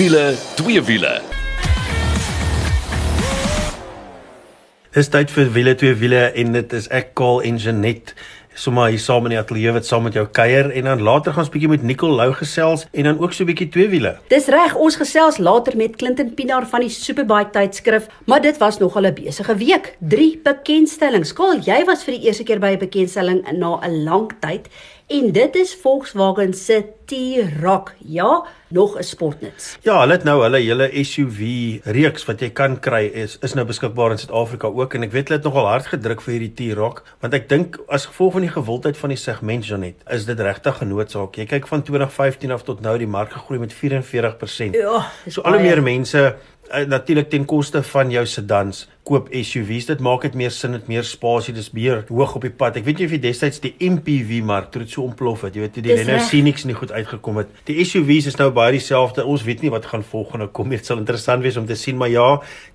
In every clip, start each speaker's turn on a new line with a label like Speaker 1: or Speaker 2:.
Speaker 1: Wiele, twee wiele.
Speaker 2: Dis tyd vir wiele twee wiele en dit is ek Kaal en Janet sommer hier saam in die ateljee wat saam met jou kuier en dan later gaan ons bietjie met Nicole Lou gesels en dan ook so 'n bietjie twee wiele.
Speaker 3: Dis reg, ons gesels later met Clinton Pinaar van die Superbike tydskrif, maar dit was nog 'n besige week. Drie bekendstellings. Kaal, jy was vir die eerste keer by 'n bekendstelling na 'n lang tyd En dit is Volkswagen se T-Roc. Ja, nog 'n sportnuts.
Speaker 2: Ja, hulle het nou hulle hele SUV reeks wat jy kan kry is is nou beskikbaar in Suid-Afrika ook en ek weet hulle het nogal hard gedruk vir hierdie T-Roc want ek dink as gevolg van die gewildheid van die segment Janet, is dit regtig 'n noodsaak. Jy kyk van 2015 af tot nou die mark gegroei met 44%.
Speaker 3: Ja,
Speaker 2: so al hoe meer mense uh, natuurlik ten koste van jou sedans koop SUVs. Dit maak dit meer sin, dit meer spasie, dis meer hoog op die pad. Ek weet jy of jy destyds die MPV mark toe dit so ontplof het. Jy weet toe die Renault Scenics nie goed uitgekom het. Die SUVs is nou baie dieselfde. Ons weet nie wat gaan volgende kom nie. Dit sal interessant wees om te sien, maar ja,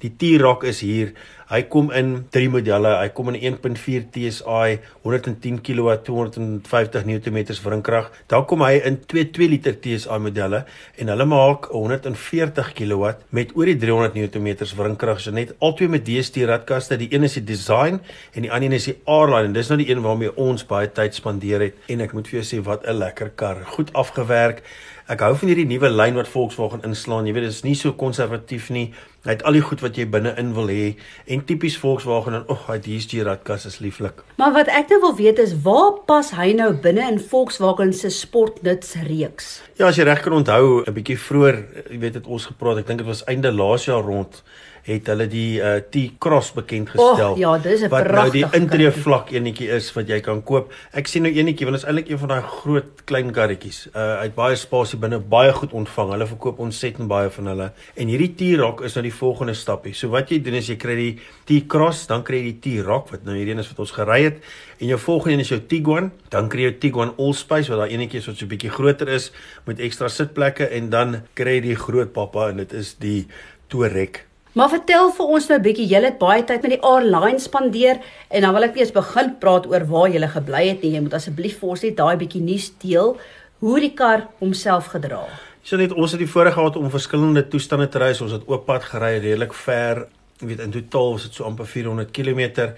Speaker 2: die T-Roc is hier. Hy kom in drie modelle. Hy kom in 1.4 TSI, 110 kW, 250 Nm wrinkrag. Dan kom hy in twee 2 liter TSI modelle en hulle maak 140 kW met oor die 300 Nm wrinkrag. So net albei met DST radkaste. Die een is die design en die ander een is die R-line. Dis nou die een waarmee ons baie tyd spandeer het en ek moet vir jou sê wat 'n lekker kar. Goed afgewerk. Ek hou van hierdie nuwe lyn wat Volkswagen inslaan. Jy weet, dit is nie so konservatief nie. Hy het al die goed wat jy binne-in wil hê en tipies Volkswagen en ag, oh, hy DSG radkas is lieflik.
Speaker 3: Maar wat ek nou wil weet is, waar pas hy nou binne in Volkswagen se sportnuts reeks?
Speaker 2: Ja, as jy reg kan onthou, 'n bietjie vroeër, jy weet dit ons gepraat, ek dink dit was einde laas jaar rond het hulle die uh, T-Cross bekend gestel.
Speaker 3: Oh, ja, dis 'n
Speaker 2: pragtige wat nou die intree vlak enetjie is wat jy kan koop. Ek sien nou enetjie want dit is eintlik een van daai groot klein karretjies. Uh uit baie spasie binne, baie goed ontvang. Hulle verkoop ontsettend baie van hulle. En hierdie T-Roc is nou die volgende stappie. So wat jy doen is jy kry die T-Cross, dan kry jy die T-Roc wat nou hierdie een is wat ons gery het en jou volgende een is jou Tiguan, dan kry jy jou Tiguan Allspace wat daai enetjie is wat so 'n bietjie groter is met ekstra sitplekke en dan kry jy die groot pappa en dit is die Touareg
Speaker 3: Maar vertel vir ons nou 'n bietjie, jy het baie tyd met die airline spandeer en dan wil ek eers begin praat oor waar jy gebly het en jy moet asseblief vir ons net daai bietjie nuus deel hoe die kar homself gedra.
Speaker 2: So net ons het die voorreg gehad om verskillende toestande te reis. Ons het oop pad gery redelik ver. Weet in totaal was dit so amper 400 km.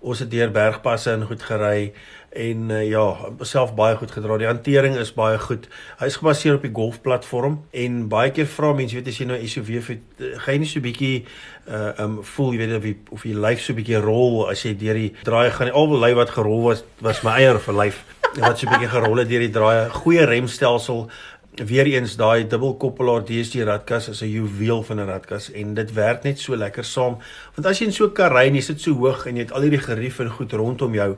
Speaker 2: Ons het deur bergpasse en goed gery en uh, ja, self baie goed gedra. Die hantering is baie goed. Hy is gebaseer op die golfplatform en baie keer vra mense, weet as jy nou SUV het, uh, gaan jy nie so bietjie uh um voel jy weet of jy of jy lyf so bietjie rol as jy deur die draai gaan. Al die lyf wat gerol was was my eier vir lyf. Wat so bietjie gerol het deur die draai. Goeie remstelsel weer eens daai dubbelkoppelaar DSG radkas is 'n juweel van 'n radkas en dit werk net so lekker saam want as jy in so 'n kar ry en jy sit so hoog en jy het al hierdie gerief en goed rondom jou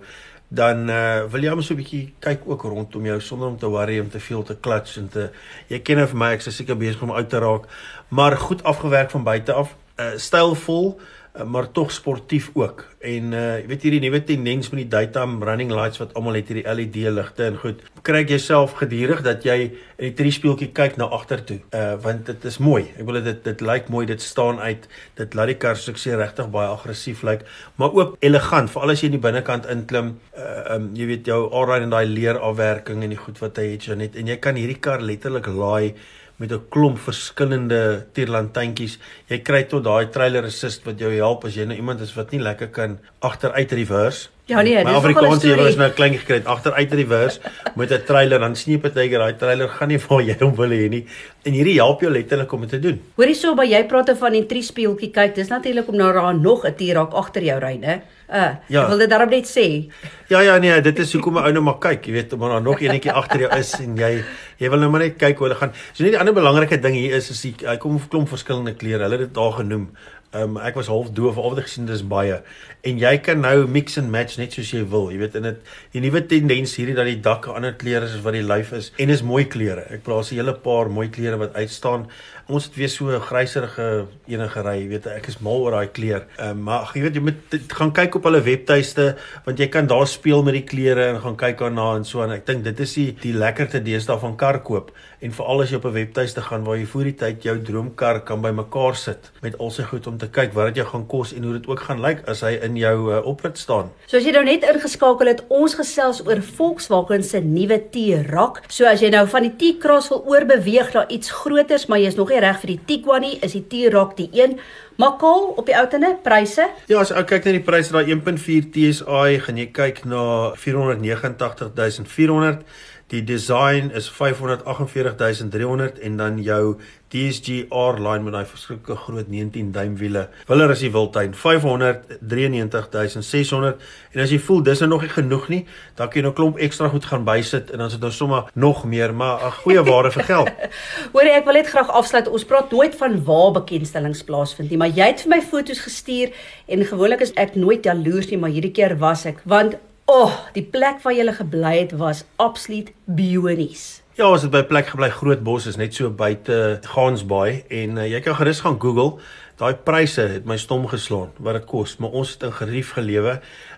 Speaker 2: dan uh, wil jy hom so 'n bietjie kyk ook rondom jou sonder om te worry om te veel te klats en te jy ken of my ek is seker besig om uit te raak. Maar goed afgewerk van buite af uh, stylvol uh, maar tog sportief ook. En uh, jy weet hierdie nuwe tendens met die daytime running lights wat almal het hierdie LED ligte en goed kry jy jouself gedurig dat jy in die triespieeltjie kyk na agter toe. Uh, want dit is mooi. Ek wil dit dit lyk mooi dit staan uit dit laat die kar soos ek sê regtig baie aggressief lyk maar ook elegant veral as jy in die binnekant inklim uh, um, jy weet jou alraai en daai leer afwerking en die goed wat hy het Janet en jy kan hierdie kar letterlik laai met 'n klomp verskillende tierlantuintjies. Jy kry tot daai trailer assist wat jou help as jy nou iemand is wat nie lekker kan agteruit reverse.
Speaker 3: Ja nee, dis
Speaker 2: Afrikaans jy was nou klein gekry agteruit reverse met 'n trailer dan sien jy partykeer daai trailer gaan nie vir jou wil hê nie. En hierdie help jou letterlik om dit te doen.
Speaker 3: Hoorie so by jy praat van die triespieeltjie kyk, dis natuurlik om nou daar nog 'n T-Roc agter jou ry, né? Uh, ja. ek wil dit daarop net sê.
Speaker 2: Ja ja nee, dit is hoekom 'n ou nou maar kyk, jy weet, omdat daar nog eenetjie agter jou is en jy jy wil nou maar net kyk hoe hulle gaan. So net die ander belangrike ding hier is is die hy kom 'n klomp verskillende kleure. Hulle het dit daar genoem. Ehm um, ek was half doof al wat ek gesien dis baie. En jy kan nou mix and match net soos jy wil. Jy weet in dit die nuwe tendens hierdie dat die dak 'n ander kleure is as wat die lyf is en is mooi kleure. Ek plaas 'n hele paar mooi kleure wat uitstaan. Ons het weer so 'n gryserige enige ry, jy weet ek is mal oor daai kleur. Ehm um, maar jy weet jy moet gaan kyk op hulle webtuiste want jy kan daar speel met die kleure en gaan kyk daarna en so en ek dink dit is die die lekkerte deesdae van kar koop en veral as jy op 'n webtuiste gaan waar jy voor die tyd jou droomkar kan bymekaar sit met al sy goed om te kyk wat dit jou gaan kos en hoe dit ook gaan lyk as hy in jou uh, oprit staan.
Speaker 3: So as jy nou net ingeskakel het, ons gesels oor Volkswagen se nuwe T-Roc. So as jy nou van die T-Cross wil oorbeweeg na iets groters, maar jy is nog nie reg vir die Tiguan nie, is die T-Roc die een. Maar kol op die outene pryse?
Speaker 2: Ja, as ek kyk na die pryse daai 1.4 TSI, gaan jy kyk na 489400 Die design is 548300 en dan jou DSG R-line met daai verskriklike groot 19 duim wiele. Willer is die wildtuin 593600 en as jy voel dis nou nog nie genoeg nie, dan kan jy nou klomp ekstra goed gaan bysit en dan is dit nou sommer nog meer, maar 'n goeie ware vir geld.
Speaker 3: Hoor ek wil net graag afsluit. Ons praat nooit van waar bekendstellings plaasvind nie, maar jy het vir my foto's gestuur en gewoonlik is ek nooit jaloers nie, maar hierdie keer was ek want O, oh, die plek waar jy gebly het was absoluut bionies.
Speaker 2: Ja, ons het by plek gebly, Groot Bos is net so buite Gansbaai en uh, jy kan gerus gaan Google. Daai pryse het my stom geslaan wat dit kos, maar ons het in gerief gelewe.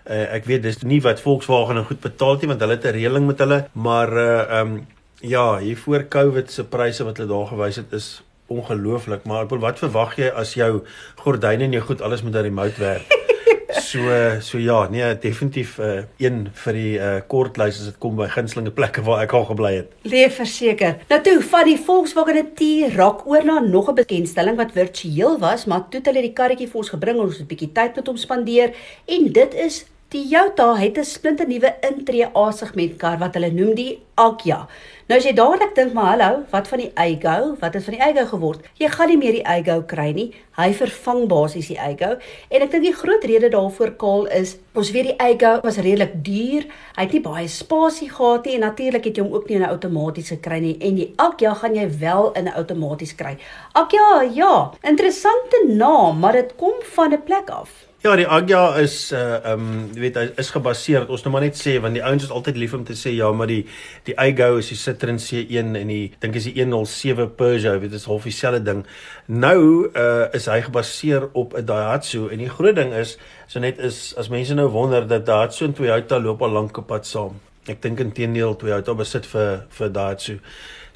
Speaker 2: Uh, ek weet dis nie wat Volkswagen nou goed betaal het nie want hulle het 'n reëling met hulle, maar uh um ja, hier voor Covid se pryse wat hulle daar gewys het is ongelooflik, maar wat verwag jy as jou gordyne en jou goed alles met 'n remote werk? So so ja, nee, definitief uh, een vir die uh, kortlys as dit kom by gunstelinge plekke waar ek al gebly het.
Speaker 3: Leef verseker. Nou toe van die Volkswagen T-Roc oor na nog 'n bekendstelling wat virtueel was, maar toe het hulle die karretjie vir ons gebring en ons het 'n bietjie tyd met hom spandeer en dit is Toyota het 'n splinte nuwe intree A-segment kar wat hulle noem die Agya. Nou as jy dadelik dink maar hallo, wat van die Aygo? Wat het van die Aygo geword? Jy gaan nie meer die Aygo kry nie. Hy vervang basies die Aygo. En ek dink die groot rede daarvoor kaal is ons weet die Aygo was redelik duur. Hy het nie baie spasie gehad nie en natuurlik het jy hom ook nie in 'n outomaties gekry nie. En die Agya gaan jy wel in 'n outomaties kry. Agya, ja, interessante naam, maar dit kom van 'n plek af.
Speaker 2: Ja, die Agya is uh um jy weet is gebaseer ons nou maar net sê want die ouens is altyd lief om te sê ja, maar die die Aygo is die Citroen C1 en die dink is die 107 Peugeot, weet dit is half dieselfde ding. Nou uh is hy gebaseer op 'n Daihatsu en die groot ding is so net is as mense nou wonder dat Daihatsu en Toyota loop al lank op pad saam. Ek dink intedeel Toyota besit vir vir Daihatsu.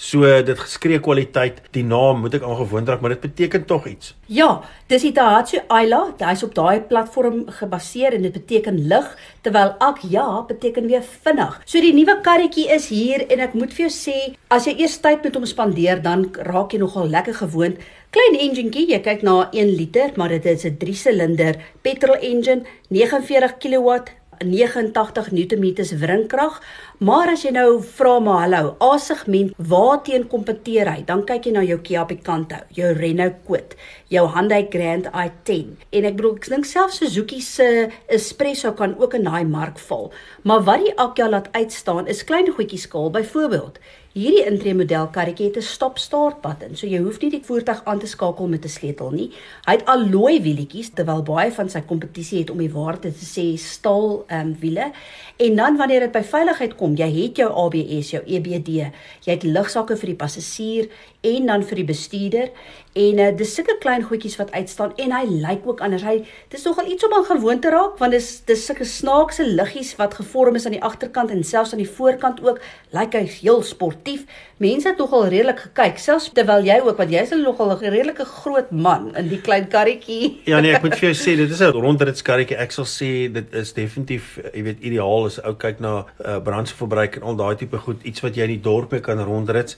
Speaker 2: So dit geskree kwaliteit, die naam moet ek aangewoond raak, maar dit beteken tog iets.
Speaker 3: Ja, dis die Daihatsu Ayla, hy's op daai platform gebaseer en dit beteken lig, terwyl Ak ja beteken weer vinnig. So die nuwe karretjie is hier en ek moet vir jou sê, as jy eers tyd met hom spandeer, dan raak jy nogal lekker gewoond. Klein enjinkie, jy kyk na 1 liter, maar dit is 'n 3 silinder petrol engine, 49 kW 89 Nm wringkrag, maar as jy nou vra maar hallo, A-segment, waarteen kompeteer hy? Dan kyk jy na jou Kia Picanto, jou Renault Kwid, jou Hyundai Grand i10. En ek bedoel, ek dink selfs Suzuki se Espresso kan ook in daai mark val. Maar wat die Akya laat uitstaan is klein goedjies skaal, byvoorbeeld Hierdie intree model karretjie het 'n stop-start button, so jy hoef nie die voertuig aan te skakel met 'n sleutel nie. Hy het alloy wielietjies terwyl baie van sy kompetisie het om die waarde te sê staal ehm um, wiele. En dan wanneer dit by veiligheid kom, jy het jou ABS, jou EBD, jy het ligsakke vir die passasier en dan vir die bestuurder en uh, dis sulke klein goedjies wat uitstaan en hy lyk ook anders. Hy dis nogal iets om aan gewoon te raak want dis dis sulke snaakse liggies wat gevorm is aan die agterkant en selfs aan die voorkant ook. Lyk hy heel sportief. Mense het nogal redelik gekyk selfs terwyl jy ook want jy's nogal 'n redelike groot man in die klein karretjie.
Speaker 2: Ja nee, ek moet vir jou sê dit is 'n rondrit karretjie. Ek sal sê dit is definitief jy weet ideaal as ou kyk na uh, brandstofverbruik en al daai tipe goed, iets wat jy in die dorpe kan rondrit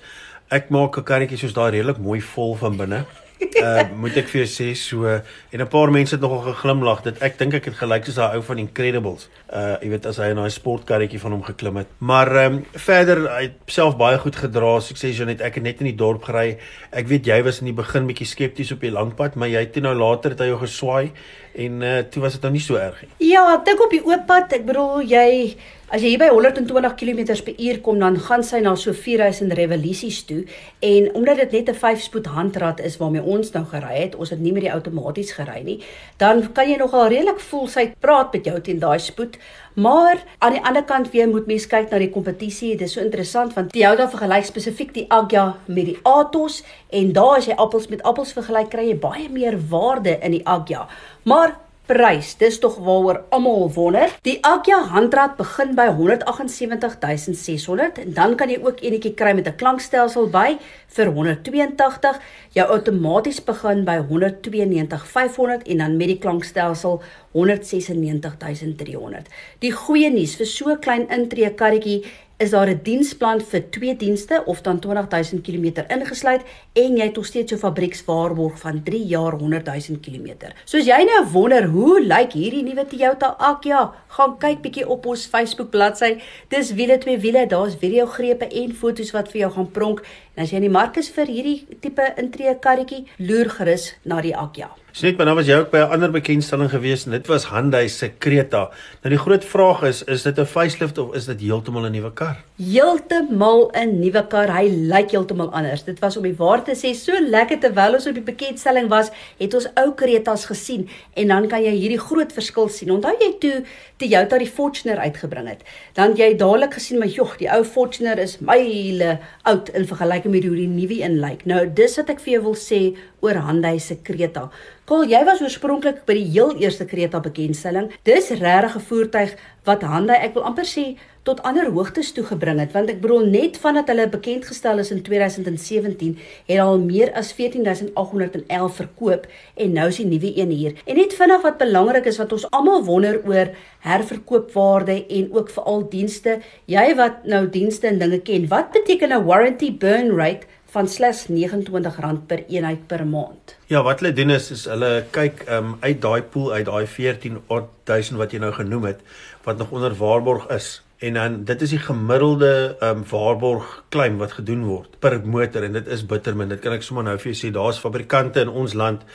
Speaker 2: ek maak 'n karretjie soos daai redelik mooi vol van binne. Uh moet ek vir jou sê so en 'n paar mense het nogal geglimlag dit ek dink ek het gelyk soos daai ou van Incredibles. Uh jy weet as hy in daai sportkarretjie van hom geklim het. Maar ehm um, verder hy het self baie goed gedra. So ek sê Janet, ek het net in die dorp gery. Ek weet jy was in die begin bietjie skepties op die langpad, maar jy het toe nou later het hy jou geswaai en uh toe was dit nou nie so erg nie.
Speaker 3: Ja, ek dink op die oop pad, ek bedoel jy As jy hier by 120 km/h kom dan gaan sy na so 4000 revolusies toe en omdat dit net 'n 5-spoed handrat is waarmee ons nou gery het, ons het nie met die outomaties gery nie, dan kan jy nogal redelik voel sy praat met jou teen daai spoed. Maar aan die ander kant weer moet mens kyk na die kompetisie. Dit is so interessant want jy hou dan vergelyk spesifiek die Agya met die Atos en daar as jy appels met appels vergelyk, kry jy baie meer waarde in die Agya. Maar prys. Dis tog waaroor almal wonder. Die Agya handrat begin by 178600 en dan kan jy ook enetjie kry met 'n klankstelsel by vir 182. Jou outomaties begin by 192500 en dan met die klankstelsel 196300. Die goeie nuus vir so 'n klein intree karretjie is daar 'n diensplan vir twee dienste of dan 20000 km ingesluit en jy het nog steeds jou fabriekswaarborg van 3 jaar 100000 km. Soos jy nou wonder hoe lyk hierdie nuwe Toyota Agya, gaan kyk bietjie op ons Facebook bladsy. Dis wiele twee wiele, daar's video grepe en foto's wat vir jou gaan pronk. En as jy in die mark is vir hierdie tipe intree karretjie, loer gerus na die Agya.
Speaker 2: Snet, maar nou was jy ook by 'n ander bekendstelling gewees en dit was Hyundai se Creta. Nou die groot vraag is, is dit 'n facelift of is dit heeltemal 'n nuwe kar?
Speaker 3: Heeltemal 'n nuwe kar. Hy lyk heeltemal anders. Dit was om die waar te sê so lekker terwyl ons op die bekendstelling was, het ons ou Cretas gesien en dan kan jy hierdie groot verskil sien. Onthou jy toe Toyota die Fortuner uitgebring het? Dan jy dadelik gesien maar jog, die ou Fortuner is myle oud in vergelyking met hoe die nuwe een lyk. Nou dis wat ek vir jou wil sê oor Hyundai se Creta. Kol, jy was oorspronklik by die heel eerste Creta bekendstelling. Dis regtig 'n voertuig wat Hyundai, ek wil amper sê, tot ander hoogtes toe gebring het, want ek bedoel net vandat hulle bekend gestel is in 2017, het al meer as 14811 verkoop en nou is die nuwe een hier. En net vinnig wat belangrik is wat ons almal wonder oor herverkoopwaarde en ook veral dienste. Jy wat nou dienste en dinge ken, wat beteken 'n warranty burn rate van slegs R29 per eenheid per maand.
Speaker 2: Ja, wat hulle doen is is hulle kyk um uit daai pool uit daai 14000 wat jy nou genoem het wat nog onder waarborg is en dan dit is die gemiddelde um waarborg claim wat gedoen word per motor en dit is bittermin. Dit kan ek sommer nou vir jou sê, daar's fabrikante in ons land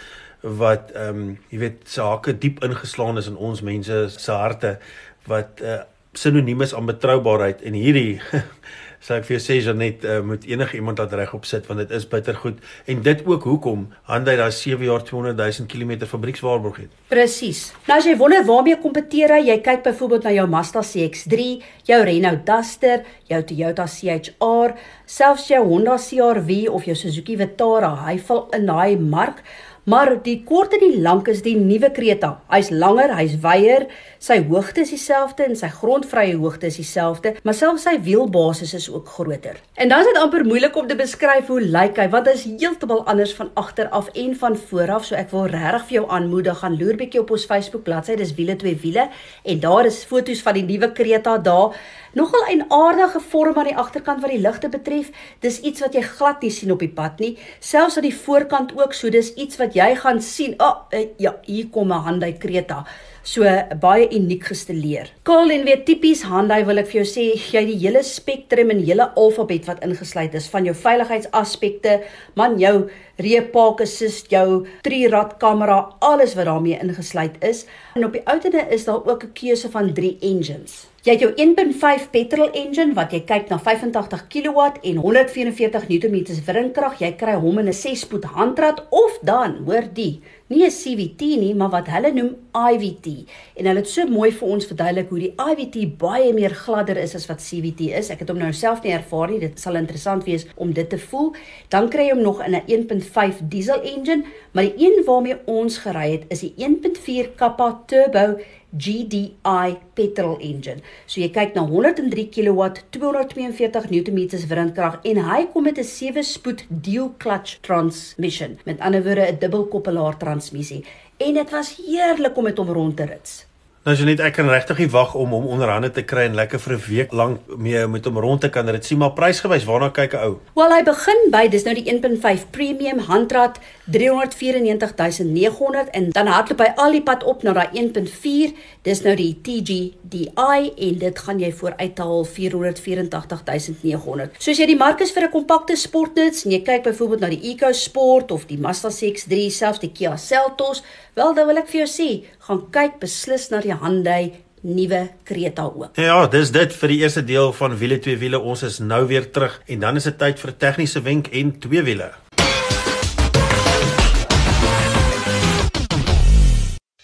Speaker 2: wat um jy weet sake diep ingeslaan is in ons mense se harte wat uh, sinoniem is aan betroubaarheid en hierdie sê ek vir jou sê Janet uh, moet enige iemand laat regop sit want dit is bitter goed en dit ook hoekom Hyundai daai 7 jaar 200 000 km fabriekswaarborg het.
Speaker 3: Presies. Nou as jy wonder waarmee kompeteer hy, jy kyk byvoorbeeld na jou Mazda CX-3, jou Renault Duster, jou Toyota CHR, selfs jou Honda CR-V of jou Suzuki Vitara, hy val in daai mark. Maar die kort en die lank is die nuwe Creta. Hy's langer, hy's wyeer, sy hoogte is dieselfde en sy grondvrye hoogte is dieselfde, maar selfs sy wielbasis is ook groter. En dan is dit amper moeilik om te beskryf hoe lyk hy, want dit is heeltemal anders van agter af en van voor af, so ek wil regtig vir jou aanmoedig gaan loer bietjie op ons Facebook bladsy, dis wiele twee wiele en daar is foto's van die nuwe Creta daar. Nogal 'n aardige vorm aan die agterkant wat die ligte betref. Dis iets wat jy glad nie sien op die pad nie. Selfs aan die voorkant ook, so dis iets wat jy gaan sien. O, oh, uh, ja, hier kom 'n Hyundai Creta. So baie uniek gestileer. Kaal en weer tipies Hyundai wil ek vir jou sê, jy die hele spektrum en hele alfabet wat ingesluit is van jou veiligheidsaspekte, man jou reepak assist, jou trirad kamera, alles wat daarmee ingesluit is. En op die ouene is daar ook 'n keuse van 3 engines. Jy het jou 1.5 petrol engine wat jy kyk na 85 kW en 144 Nm wringkrag. Jy kry hom in 'n 6-spoed handrat of dan, hoor die, nie 'n CVT nie, maar wat hulle noem IVT. En hulle het so mooi vir ons verduidelik hoe die IVT baie meer gladder is as wat CVT is. Ek het hom nou self nie ervaar nie. Dit sal interessant wees om dit te voel. Dan kry jy hom nog in 'n 1.5 diesel engine, maar die een waarmee ons gery het is die 1.4 Kappa Turbo GDI petrol engine. So jy kyk na 103 kW, 242 Nm windkrag en hy kom met 'n 7-spoed dual clutch transmission. Met ander woorde 'n dubbelkoppelaar transmissie. En dit was heerlik om met hom rond te rit.
Speaker 2: Nou as jy net ek kan regtig nie wag om hom onderhande te kry en lekker vir 'n week lank mee met hom rond te kan rit sien maar prysgewys waarna kyk 'n ou.
Speaker 3: Wel hy begin by dis nou die 1.5 premium handrat 394900 en dan hardloop hy al die pad op na daai 1.4 dis nou die TGDI en dit gaan jy voor uithaal 484900. Soos jy die mark is vir 'n kompakte sportnuts en jy kyk byvoorbeeld na die EcoSport of die Mazda CX-3 selfs die Kia Seltos, wel dan wil ek vir jou sê gaan kyk beslis na die Hyundai nuwe Creta ook.
Speaker 2: Ja, dis dit vir die eerste deel van wiele twee wiele. Ons is nou weer terug en dan is dit tyd vir 'n tegniese wenk en twee wiele.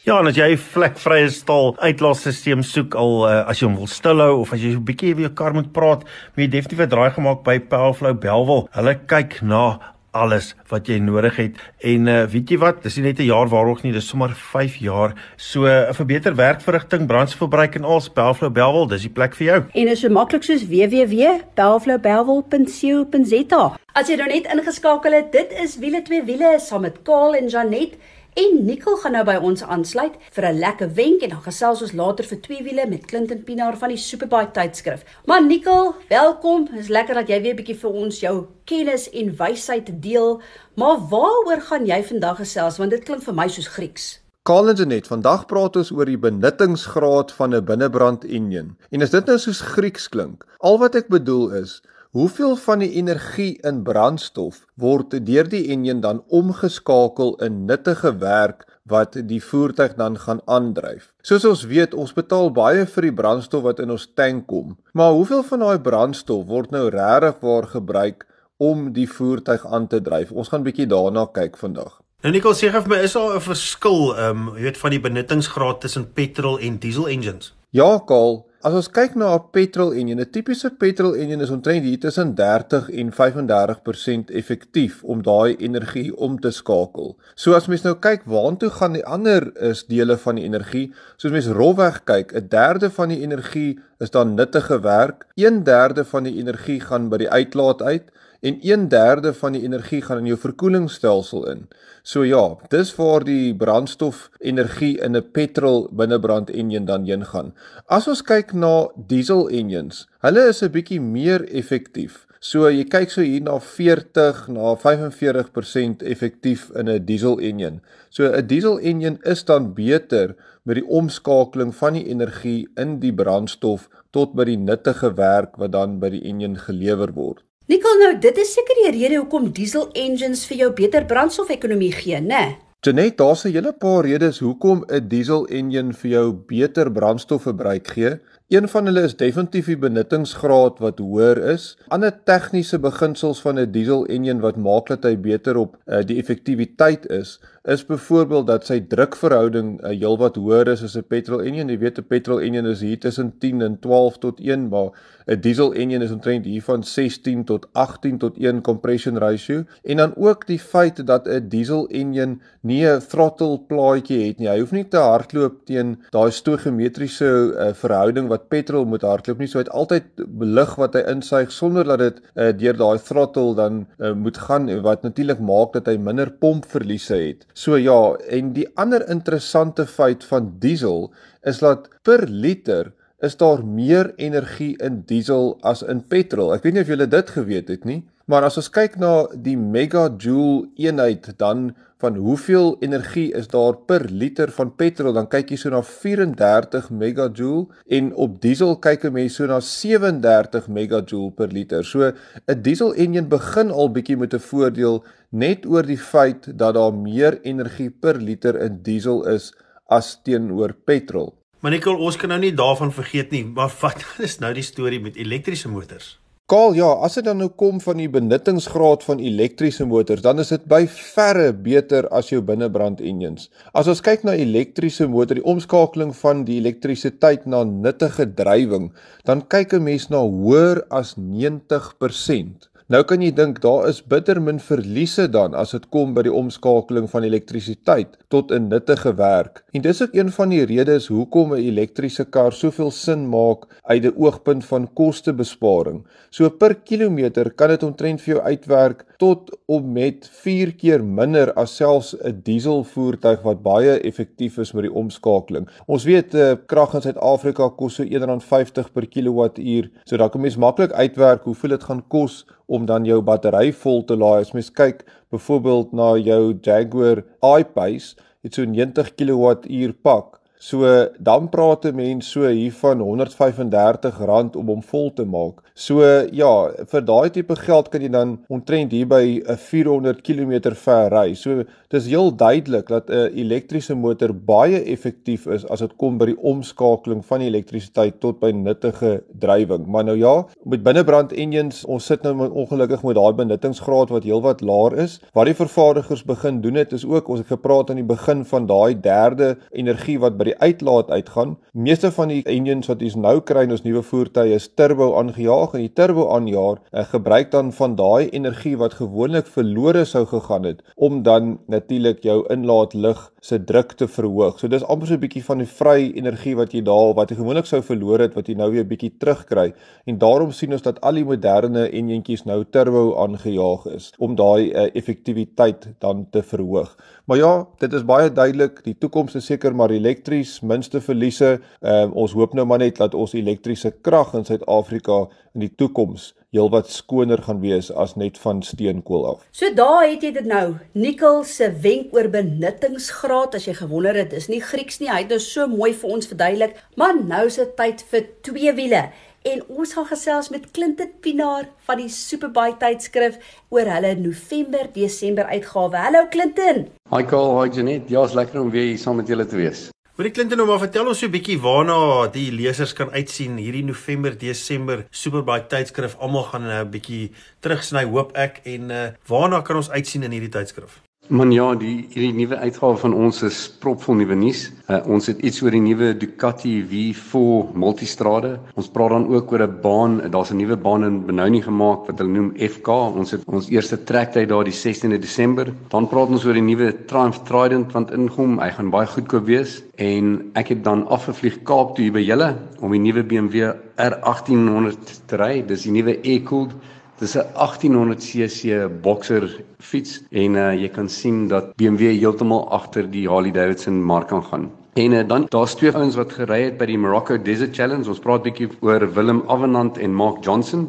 Speaker 2: Ja, as jy 'n vlekvrye staal uitlaatstelsel soek al uh, as jy hom wil stilhou of as jy 'n bietjie weer jou kar moet praat, moet jy definitief 'n draai gemaak by Powerflow Belwel. Hulle kyk na alles wat jy nodig het. En uh, weet jy wat, dis nie net 'n jaar waarog nie, dis sommer 5 jaar. So uh, vir beter werkverrigting, brandstofverbruik en als Bellflow Bellville, dis die plek vir jou.
Speaker 3: En is so maklik soos www.bellflowbellville.co.za. As jy nou net ingeskakel het, dit is wiele twee wiele saam met Kaal en Janet. En Nicole gaan nou by ons aansluit vir 'n lekker wenk en dan gesels ons later vir twee wiele met Clinton Pinaar van die Superbike tydskrif. Maar Nicole, welkom. Dit is lekker dat jy weer 'n bietjie vir ons jou kennis en wysheid deel. Maar waaroor gaan jy vandag gesels want dit klink vir my soos Grieks.
Speaker 1: Kalenjanet, vandag praat ons oor die benuttingsgraad van 'n binnebrand enjin. En as dit nou soos Grieks klink, al wat ek bedoel is, Hoeveel van die energie in brandstof word deur die enjin dan omgeskakel in nuttige werk wat die voertuig dan gaan aandryf? Soos ons weet, ons betaal baie vir die brandstof wat in ons tank kom, maar hoeveel van daai brandstof word nou regtig waar gebruik om die voertuig aan te dryf? Ons gaan bietjie daarna kyk vandag.
Speaker 2: Nou Nicole sê vir my, is daar 'n verskil, ehm, um, jy weet van die benuttingsgraad tussen petrol en diesel engines?
Speaker 1: Ja, Karl, As ons kyk na 'n petrol enjin, 'n tipiese petrol enjin is omtrent hier tussen 30 en 35% effektief om daai energie om te skakel. So as mens nou kyk waantoe gaan die ander is dele van die energie, soos mens rofweg kyk, 'n derde van die energie is dan nuttige werk, 1/3 van die energie gaan by die uitlaat uit en 1/3 van die energie gaan in jou verkoelingsstelsel in. So ja, dis waar die brandstof energie in 'n petrol binnebrand enjin dan heen gaan. As ons kyk na diesel engines, hulle is 'n bietjie meer effektief. So jy kyk so hier na 40 na 45% effektief in 'n diesel enjin. So 'n diesel enjin is dan beter met die omskakeling van die energie in die brandstof tot by die nuttige werk wat dan by die enjin gelewer word.
Speaker 3: Nikkel nou, dit is seker die rede hoekom diesel engines vir jou beter brandstofekonomie gee, né?
Speaker 1: Janet, daar's 'n hele paar redes hoekom 'n diesel engine vir jou beter brandstofverbruik gee. Een van hulle is definitief die benuttingsgraad wat hoër is. Ander tegniese beginsels van 'n diesel engine wat maak dat hy beter op uh, die effektiwiteit is, is byvoorbeeld dat sy drukverhouding uh, heelwat hoër is as 'n petrol engine. Jy weet 'n petrol engine is hier tussen 10 en 12 tot 1, maar 'n diesel engine is omtrent hier van 16 tot 18 tot 1 compression ratio. En dan ook die feit dat 'n diesel engine nie 'n throttle plaatjie het nie. Hy hoef nie te hardloop teen daai stoichiometriese uh, verhouding wat petrol moet hardloop nie. So hy het altyd lug wat hy insuig sonder dat dit uh, deur daai throttle dan uh, moet gaan wat natuurlik maak dat hy minder pompverliese het. So ja, en die ander interessante feit van diesel is dat per liter is daar meer energie in diesel as in petrol. Ek weet nie of julle dit geweet het nie, maar as ons kyk na die megajoule eenheid dan van hoeveel energie is daar per liter van petrol, dan kyk jy so na 34 megajoule en op diesel kyk 'n mens so na 37 megajoule per liter. So 'n diesel enjin begin al bietjie met 'n voordeel net oor die feit dat daar meer energie per liter in diesel is as teenoor petrol.
Speaker 2: Maar Nicole, ons kan nou nie daarvan vergeet nie, maar wat is nou die storie met elektriese motors?
Speaker 1: Kaal, ja, as dit dan nou kom van die benuttingsgraad van elektriese motors, dan is dit by verre beter as jou binnebrand engines. As ons kyk na elektriese motor, die omskakeling van die elektrisiteit na nuttige drywing, dan kyk 'n mens na hoër as 90%. Nou kan jy dink daar is bitter min verliese dan as dit kom by die omskakeling van elektrisiteit tot 'n nuttige werk. En dis ook een van die redes hoekom 'n elektriese kar soveel sin maak uit 'n oogpunt van kostebesparing. So per kilometer kan dit omtrent vir jou uitwerk tot om met 4 keer minder as selfs 'n dieselvoertuig wat baie effektief is met die omskakeling. Ons weet uh, krag in Suid-Afrika kos so R1.50 per kilowattuur. So dan kan mens maklik uitwerk hoeveel dit gaan kos om dan jou battery vol te laai. As mens kyk byvoorbeeld na jou Jaguar I-Pace, het so 90 kWh pak. So dan praat 'n mens so hier van R135 om hom vol te maak. So ja, vir daai tipe geld kan jy dan omtrent hier by 'n 400 km ver ry. So dis heel duidelik dat 'n elektriese motor baie effektief is as dit kom by die omskakeling van die elektrisiteit tot by nuttige drywing. Maar nou ja, met binnebrand engines, ons sit nou ongelukkig met daai benuttingsgraad wat heelwat laer is. Wat die vervaardigers begin doen het is ook ons het gepraat aan die begin van daai derde energie wat by die die uitlaat uitgaan. Meeste van die engines wat ons nou kry in ons nuwe voertuie is turbo aangejaag en die turbo aanjaer uh, gebruik dan van daai energie wat gewoonlik verlore sou gegaan het om dan natuurlik jou inlaat lug se druk te verhoog. So dis amper so 'n bietjie van die vry energie wat jy daar wat jy gewoonlik sou verloor het wat jy nou weer bietjie terugkry. En daarom sien ons dat al die moderne enjintjies nou turbo aangejaag is om daai uh, effektiwiteit dan te verhoog. Maar ja, dit is baie duidelik, die toekoms is seker maar elektries, minste verliese. Ehm uh, ons hoop nou maar net dat ons elektriese krag in Suid-Afrika in die toekoms heelwat skoner gaan wees as net van steenkool af.
Speaker 3: So daar het jy dit nou. Nikkel se wenk oor benuttingsgraad as jy gewonder het, dis nie Grieks nie. Hy het nou so mooi vir ons verduidelik, maar nou is dit tyd vir twee wiele. En ons gaan gesels met Clinton Pinaar van die Superbike tydskrif oor hulle November-Desember uitgawe. Hallo Clinton.
Speaker 4: Hi Karl, hi Janet. Ja, is lekker om weer hier saam met julle te wees.
Speaker 2: Wil ek Clinton nou maar vertel ons so 'n bietjie waarna die lesers kan uitsien hierdie November Desember Superbike tydskrif. Almal gaan 'n uh, bietjie terugsny hoop ek en uh, waarna kan ons uitsien in hierdie tydskrif?
Speaker 4: Man ja, die hierdie nuwe uitgawe van ons is propvol nuwe nuus. Uh, ons het iets oor die nuwe Ducati V4 multistrade. Ons praat dan ook oor 'n baan, daar's 'n nuwe baan in Benoni gemaak wat hulle noem FK. Ons het ons eerste trektyd daar die 16de Desember. Dan praat ons oor die nuwe Triumph Trident want ingom, hy gaan baie goedkoop wees en ek het dan afgevlieg Kaap toe hier by julle om die nuwe BMW R1800 te ry. Dis die nuwe e-cooled Dis 'n 1800cc Boxer fiets en uh, jy kan sien dat BMW heeltemal agter die Harley Davidson mark kan gaan. En uh, dan daar's twee ouens wat gery het by die Morocco Desert Challenge. Ons praat bietjie oor Willem Avenant en Mark Johnson.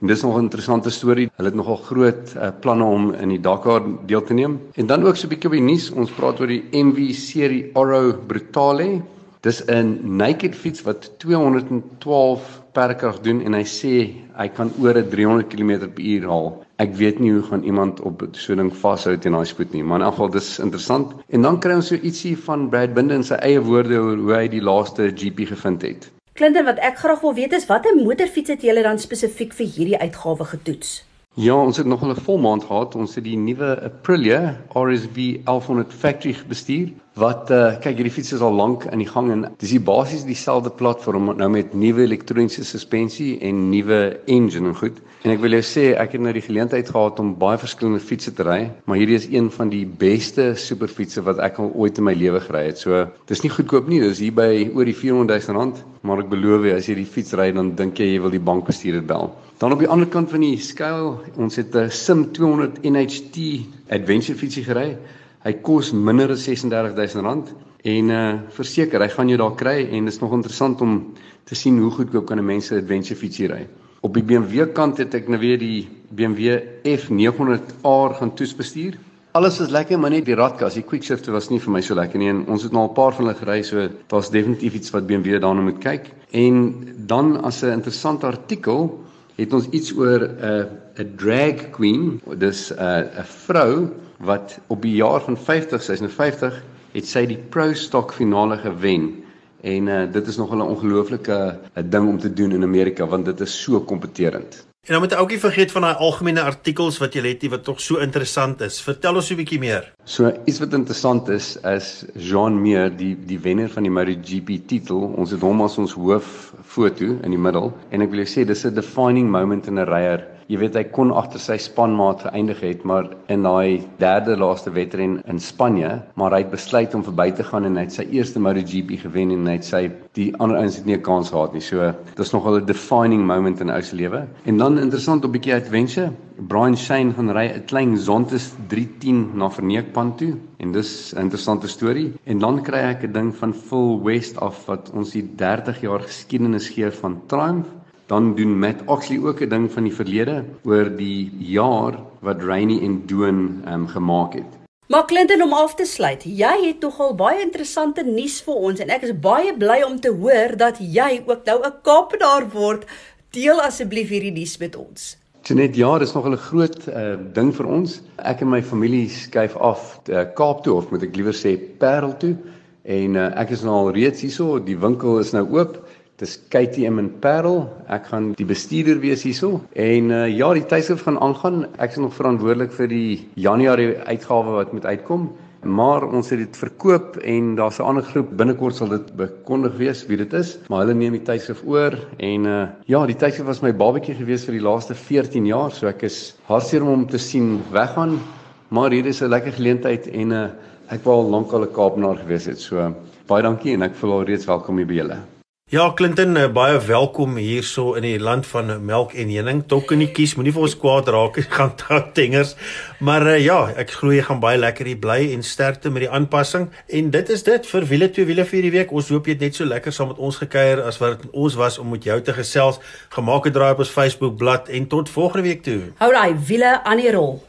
Speaker 4: En dis nog 'n interessante storie. Hulle het nogal groot uh, planne om in die Dakar deel te neem. En dan ook so 'n bietjie op die nuus. Ons praat oor die MV serie Oro Brutale. Dis 'n naked fiets wat 212 perkrag doen en hy sê hy kan oor 300 km/h haal. Ek weet nie hoe gaan iemand op so 'n ding vashou teen daai spoed nie, maar in elk geval dis interessant. En dan kry ons so ietsie van Brad Binder in sy eie woorde oor hoe hy die laaste GP gevind het.
Speaker 3: Clinton, wat ek graag wil weet is watter motorfiets het julle dan spesifiek vir hierdie uitgawe getoets?
Speaker 4: Ja, ons het nog 'n vol maand gehad. Ons het die nuwe Aprilia RSV 1100 factory bestuur wat uh, kyk hierdie fiets is al lank in die gang en dis die basies dieselfde platform nou met nuwe elektroniese suspensie en nuwe engine en goed. En ek wil jou sê ek het nou die geleentheid gehad om baie verskillende fietses te ry, maar hierdie is een van die beste superfietses wat ek al ooit in my lewe gery het. So dis nie goedkoop nie, dis hier by oor die 400 000 rand, maar ek beloof jy as jy die fiets ry dan dink jy jy wil die bankbestuurder bel. Dan op die ander kant van die skaal, ons het 'n Sim 200 NHT adventure fietsie gery. Hy kos minder as R36000 en uh verseker, hy gaan jou daar kry en dit is nog interessant om te sien hoe goedkoop kan 'n mens 'n adventure fietsie ry. Op die BMW kant het ek nou weer die BMW F900R gaan toesbestuur. Alles is lekker, maar net die radkas, die quickshifter was nie vir my so lekker nie en ons het nou al 'n paar van hulle gery, so daar's definitief iets wat BMW daarna moet kyk. En dan as 'n interessante artikel het ons iets oor 'n uh, 'n drag queen, dis 'n uh, 'n vrou wat op die jaar van 50, sy's nou 50, het sy die Pro Stock finale gewen. En uh, dit is nog 'n ongelooflike uh, ding om te doen in Amerika want dit is so kompeterend.
Speaker 2: En dan moet jy ook nie vergeet van daai algemene artikels wat jy het wat tog so interessant is. Vertel ons 'n bietjie meer.
Speaker 4: So iets wat interessant is is Jean Meer, die die wenner van die MotoGP titel. Ons het hom as ons hoof foto in die middel en ek wil jou sê dis 'n defining moment in 'n ryer jy weet hy kon agter sy spanmaat geëindig het maar in daai derde laaste wedren in Spanje maar hy het besluit om verby te gaan en hy het sy eerste MotoGP gewen en hy het sy die ander ouens het nie 'n kans gehad nie. So dis nogal 'n defining moment in ou se lewe. En dan interessant 'n bietjie adventure Brian Shane gaan ry 'n klein Zontes 310 na Verneekpan toe en dis 'n interessante storie. En dan kry ek 'n ding van Full West af wat ons die 30 jaar geskiedenis gee van Triumph Dan doen Matt Oxley ook 'n ding van die verlede oor die jaar wat Rainy en Doan um, gemaak het.
Speaker 3: Maar Clinton om af te sluit, jy het tog al baie interessante nuus vir ons en ek is baie bly om te hoor dat jy ook nou 'n Kaapenaar word. Deel asseblief hierdie nuus met ons.
Speaker 4: Net ja, dis nog 'n groot uh, ding vir ons. Ek en my familie skuif af uh, Kaap toe of moet ek liewer sê Parel toe en uh, ek is nou al reeds hierso, die winkel is nou oop. Dis KTM en Parel. Ek gaan die bestuurder wees hierso. En uh, ja, die tydskrif gaan aangaan. Ek is nog verantwoordelik vir die Januarie uitgawe wat moet uitkom. maar ons het dit verkoop en daar's 'n ander groep binnekort sal dit bekondig wees wie dit is, maar hulle neem die tydskrif oor en uh ja, die tydskrif was my babatjie gewees vir die laaste 14 jaar, so ek is hartseer om hom te sien weggaan, maar hier is 'n lekker geleentheid en uh ek wou al lank al 'n Kaapenaar gewees het. So baie dankie en ek voel al reeds welkom hier by julle.
Speaker 2: Ja, Clinton, eh, baie welkom hierso in die land van melk en honing. Tokkenetjies, moenie vir ons kwaad raak nie, gaan tengers. Maar uh, ja, ek glo jy gaan baie lekker hier bly en sterkte met die aanpassing. En dit is dit vir wiele twee wiele vir hierdie week. Ons hoop jy het net so lekker saam met ons gekuier as wat ons was om met jou te gesels. Gemaak 'n draai op ons Facebook bladsy en tot volgende week toe.
Speaker 3: Hou daai wiele aan die rol.